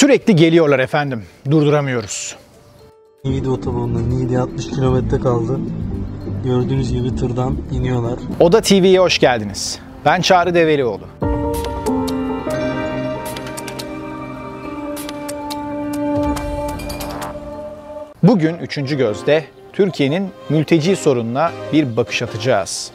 Sürekli geliyorlar efendim. Durduramıyoruz. Niğde otobanında Niğde 60 kilometre kaldı. Gördüğünüz gibi tırdan iniyorlar. Oda TV'ye hoş geldiniz. Ben Çağrı Develioğlu. Bugün Üçüncü Göz'de Türkiye'nin mülteci sorununa bir bakış atacağız.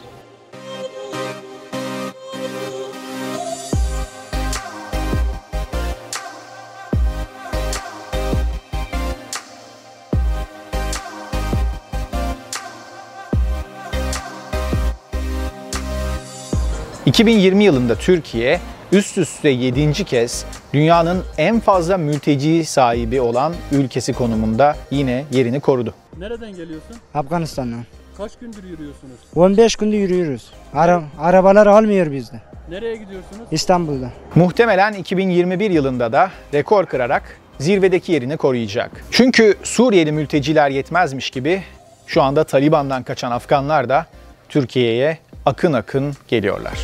...2020 yılında Türkiye üst üste 7. kez dünyanın en fazla mülteci sahibi olan ülkesi konumunda yine yerini korudu. Nereden geliyorsun? Afganistan'dan. Kaç gündür yürüyorsunuz? 15 gündür yürüyoruz. Ara, arabalar almıyor bizde. Nereye gidiyorsunuz? İstanbul'da. Muhtemelen 2021 yılında da rekor kırarak zirvedeki yerini koruyacak. Çünkü Suriyeli mülteciler yetmezmiş gibi şu anda Taliban'dan kaçan Afganlar da Türkiye'ye akın akın geliyorlar.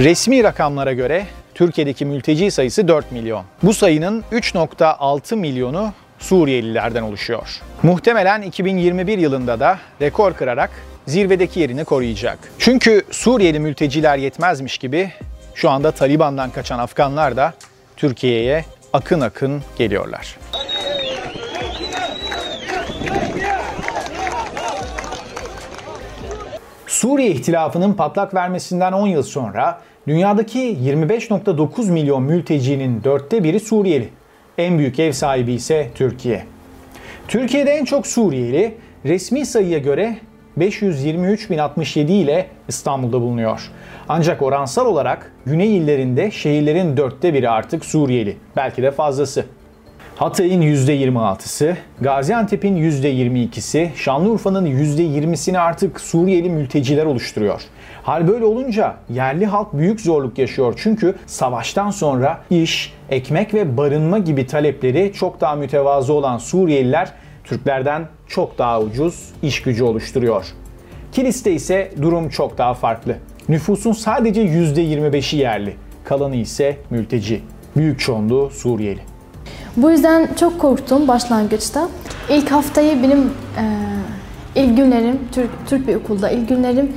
Resmi rakamlara göre Türkiye'deki mülteci sayısı 4 milyon. Bu sayının 3.6 milyonu Suriyelilerden oluşuyor. Muhtemelen 2021 yılında da rekor kırarak zirvedeki yerini koruyacak. Çünkü Suriyeli mülteciler yetmezmiş gibi şu anda Taliban'dan kaçan Afganlar da Türkiye'ye akın akın geliyorlar. Suriye ihtilafının patlak vermesinden 10 yıl sonra dünyadaki 25.9 milyon mültecinin dörtte biri Suriyeli. En büyük ev sahibi ise Türkiye. Türkiye'de en çok Suriyeli resmi sayıya göre 523.067 ile İstanbul'da bulunuyor. Ancak oransal olarak güney illerinde şehirlerin dörtte biri artık Suriyeli. Belki de fazlası. Hatay'ın %26'sı, Gaziantep'in %22'si, Şanlıurfa'nın %20'sini artık Suriyeli mülteciler oluşturuyor. Hal böyle olunca yerli halk büyük zorluk yaşıyor çünkü savaştan sonra iş, ekmek ve barınma gibi talepleri çok daha mütevazı olan Suriyeliler Türklerden çok daha ucuz iş gücü oluşturuyor. Kilis'te ise durum çok daha farklı. Nüfusun sadece %25'i yerli, kalanı ise mülteci. Büyük çoğunluğu Suriyeli. Bu yüzden çok korktum başlangıçta. İlk haftayı benim e, ilk günlerim, Türk, Türk bir okulda ilk günlerim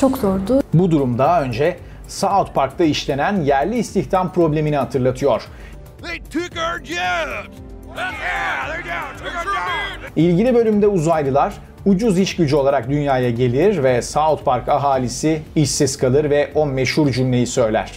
çok zordu. Bu durum daha önce South Park'ta işlenen yerli istihdam problemini hatırlatıyor. They took our jobs. İlgili bölümde uzaylılar ucuz iş gücü olarak dünyaya gelir ve South Park ahalisi işsiz kalır ve o meşhur cümleyi söyler.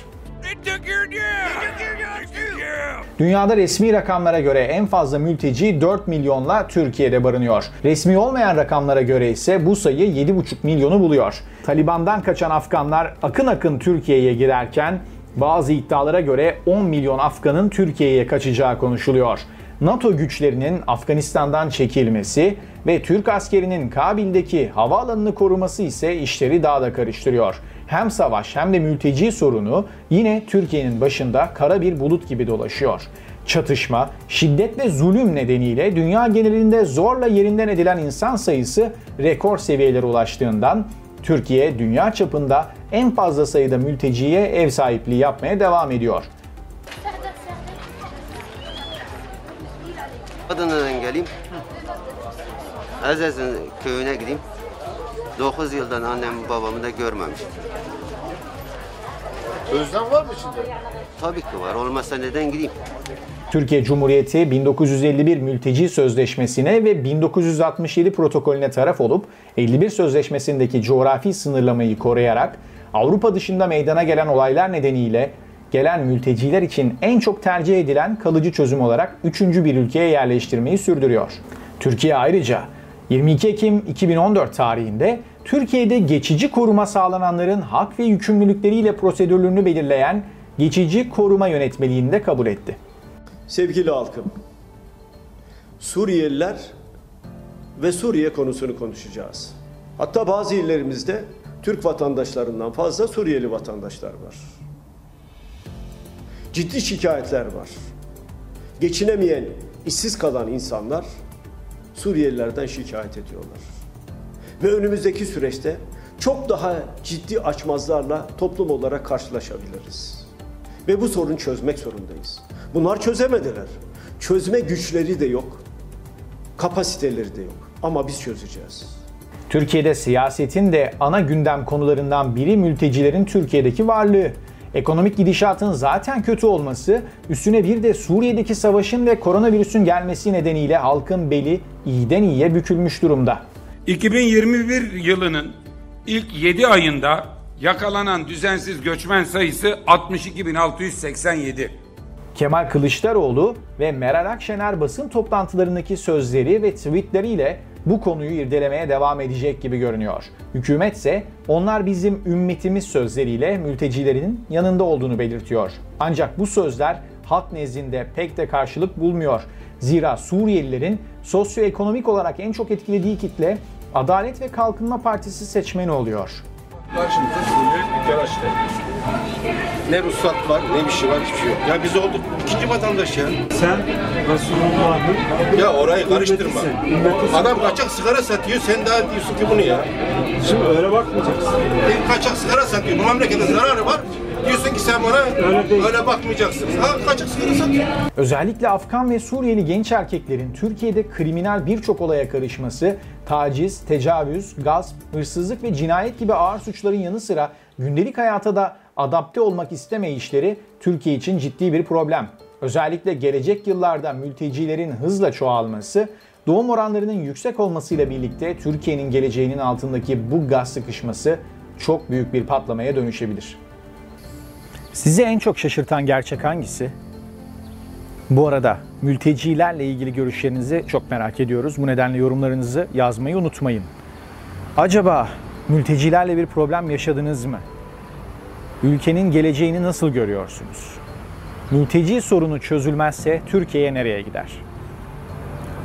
Dünyada resmi rakamlara göre en fazla mülteci 4 milyonla Türkiye'de barınıyor. Resmi olmayan rakamlara göre ise bu sayı 7,5 milyonu buluyor. Taliban'dan kaçan Afganlar akın akın Türkiye'ye girerken bazı iddialara göre 10 milyon Afganın Türkiye'ye kaçacağı konuşuluyor. NATO güçlerinin Afganistan'dan çekilmesi ve Türk askerinin Kabil'deki havaalanını koruması ise işleri daha da karıştırıyor. Hem savaş hem de mülteci sorunu yine Türkiye'nin başında kara bir bulut gibi dolaşıyor. Çatışma, şiddet ve zulüm nedeniyle dünya genelinde zorla yerinden edilen insan sayısı rekor seviyelere ulaştığından Türkiye dünya çapında en fazla sayıda mülteciye ev sahipliği yapmaya devam ediyor. Adana'dan geleyim. Azaz'ın köyüne gideyim. 9 yıldan annemi babamı da görmemişim. Özlem var mı içinde? Tabii ki var. Olmazsa neden gideyim? Türkiye Cumhuriyeti 1951 Mülteci Sözleşmesi'ne ve 1967 protokolüne taraf olup 51 Sözleşmesi'ndeki coğrafi sınırlamayı koruyarak Avrupa dışında meydana gelen olaylar nedeniyle gelen mülteciler için en çok tercih edilen kalıcı çözüm olarak üçüncü bir ülkeye yerleştirmeyi sürdürüyor. Türkiye ayrıca 22 Ekim 2014 tarihinde Türkiye'de geçici koruma sağlananların hak ve yükümlülükleriyle prosedürlerini belirleyen geçici koruma yönetmeliğini de kabul etti. Sevgili halkım, Suriyeliler ve Suriye konusunu konuşacağız. Hatta bazı illerimizde Türk vatandaşlarından fazla Suriyeli vatandaşlar var. Ciddi şikayetler var. Geçinemeyen, işsiz kalan insanlar Suriyelilerden şikayet ediyorlar. Ve önümüzdeki süreçte çok daha ciddi açmazlarla toplum olarak karşılaşabiliriz. Ve bu sorunu çözmek zorundayız. Bunlar çözemediler. Çözme güçleri de yok. Kapasiteleri de yok. Ama biz çözeceğiz. Türkiye'de siyasetin de ana gündem konularından biri mültecilerin Türkiye'deki varlığı. Ekonomik gidişatın zaten kötü olması, üstüne bir de Suriye'deki savaşın ve koronavirüsün gelmesi nedeniyle halkın beli iyiden iyiye bükülmüş durumda. 2021 yılının ilk 7 ayında yakalanan düzensiz göçmen sayısı 62.687. Kemal Kılıçdaroğlu ve Meral Akşener basın toplantılarındaki sözleri ve tweetleriyle bu konuyu irdelemeye devam edecek gibi görünüyor. Hükümet ise onlar bizim ümmetimiz sözleriyle mültecilerin yanında olduğunu belirtiyor. Ancak bu sözler halk nezdinde pek de karşılık bulmuyor. Zira Suriyelilerin sosyoekonomik olarak en çok etkilediği kitle Adalet ve Kalkınma Partisi seçmeni oluyor. Karşımızda Suriyeli dükkan açtı. Ne ruhsat var, ne bir şey var, hiçbir şey yok. Ya biz olduk ikinci vatandaş ya. Sen Resulullah'ın Ya orayı karıştırma. Adam kaçak sigara satıyor, sen daha diyorsun ki bunu ya. Şimdi öyle bakmayacaksın. Bir kaçak sigara satıyor, bu memlekete zararı var. Diyorsun ki sen bana Öyle değil. öyle bakmayacaksın. Ha kaçak sigara satıyor. Özellikle Afgan ve Suriyeli genç erkeklerin Türkiye'de kriminal birçok olaya karışması, taciz, tecavüz, gasp, hırsızlık ve cinayet gibi ağır suçların yanı sıra gündelik hayata da adapte olmak istemeyişleri Türkiye için ciddi bir problem. Özellikle gelecek yıllarda mültecilerin hızla çoğalması, doğum oranlarının yüksek olmasıyla birlikte Türkiye'nin geleceğinin altındaki bu gaz sıkışması çok büyük bir patlamaya dönüşebilir. Sizi en çok şaşırtan gerçek hangisi? Bu arada mültecilerle ilgili görüşlerinizi çok merak ediyoruz. Bu nedenle yorumlarınızı yazmayı unutmayın. Acaba mültecilerle bir problem yaşadınız mı? Ülkenin geleceğini nasıl görüyorsunuz? Mülteci sorunu çözülmezse Türkiye nereye gider?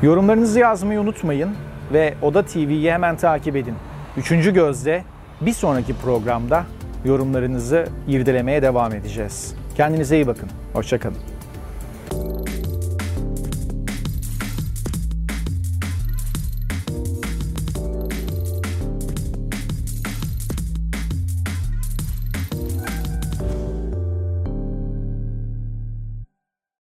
Yorumlarınızı yazmayı unutmayın ve Oda TV'yi hemen takip edin. Üçüncü Göz'de bir sonraki programda yorumlarınızı irdelemeye devam edeceğiz. Kendinize iyi bakın. Hoşçakalın.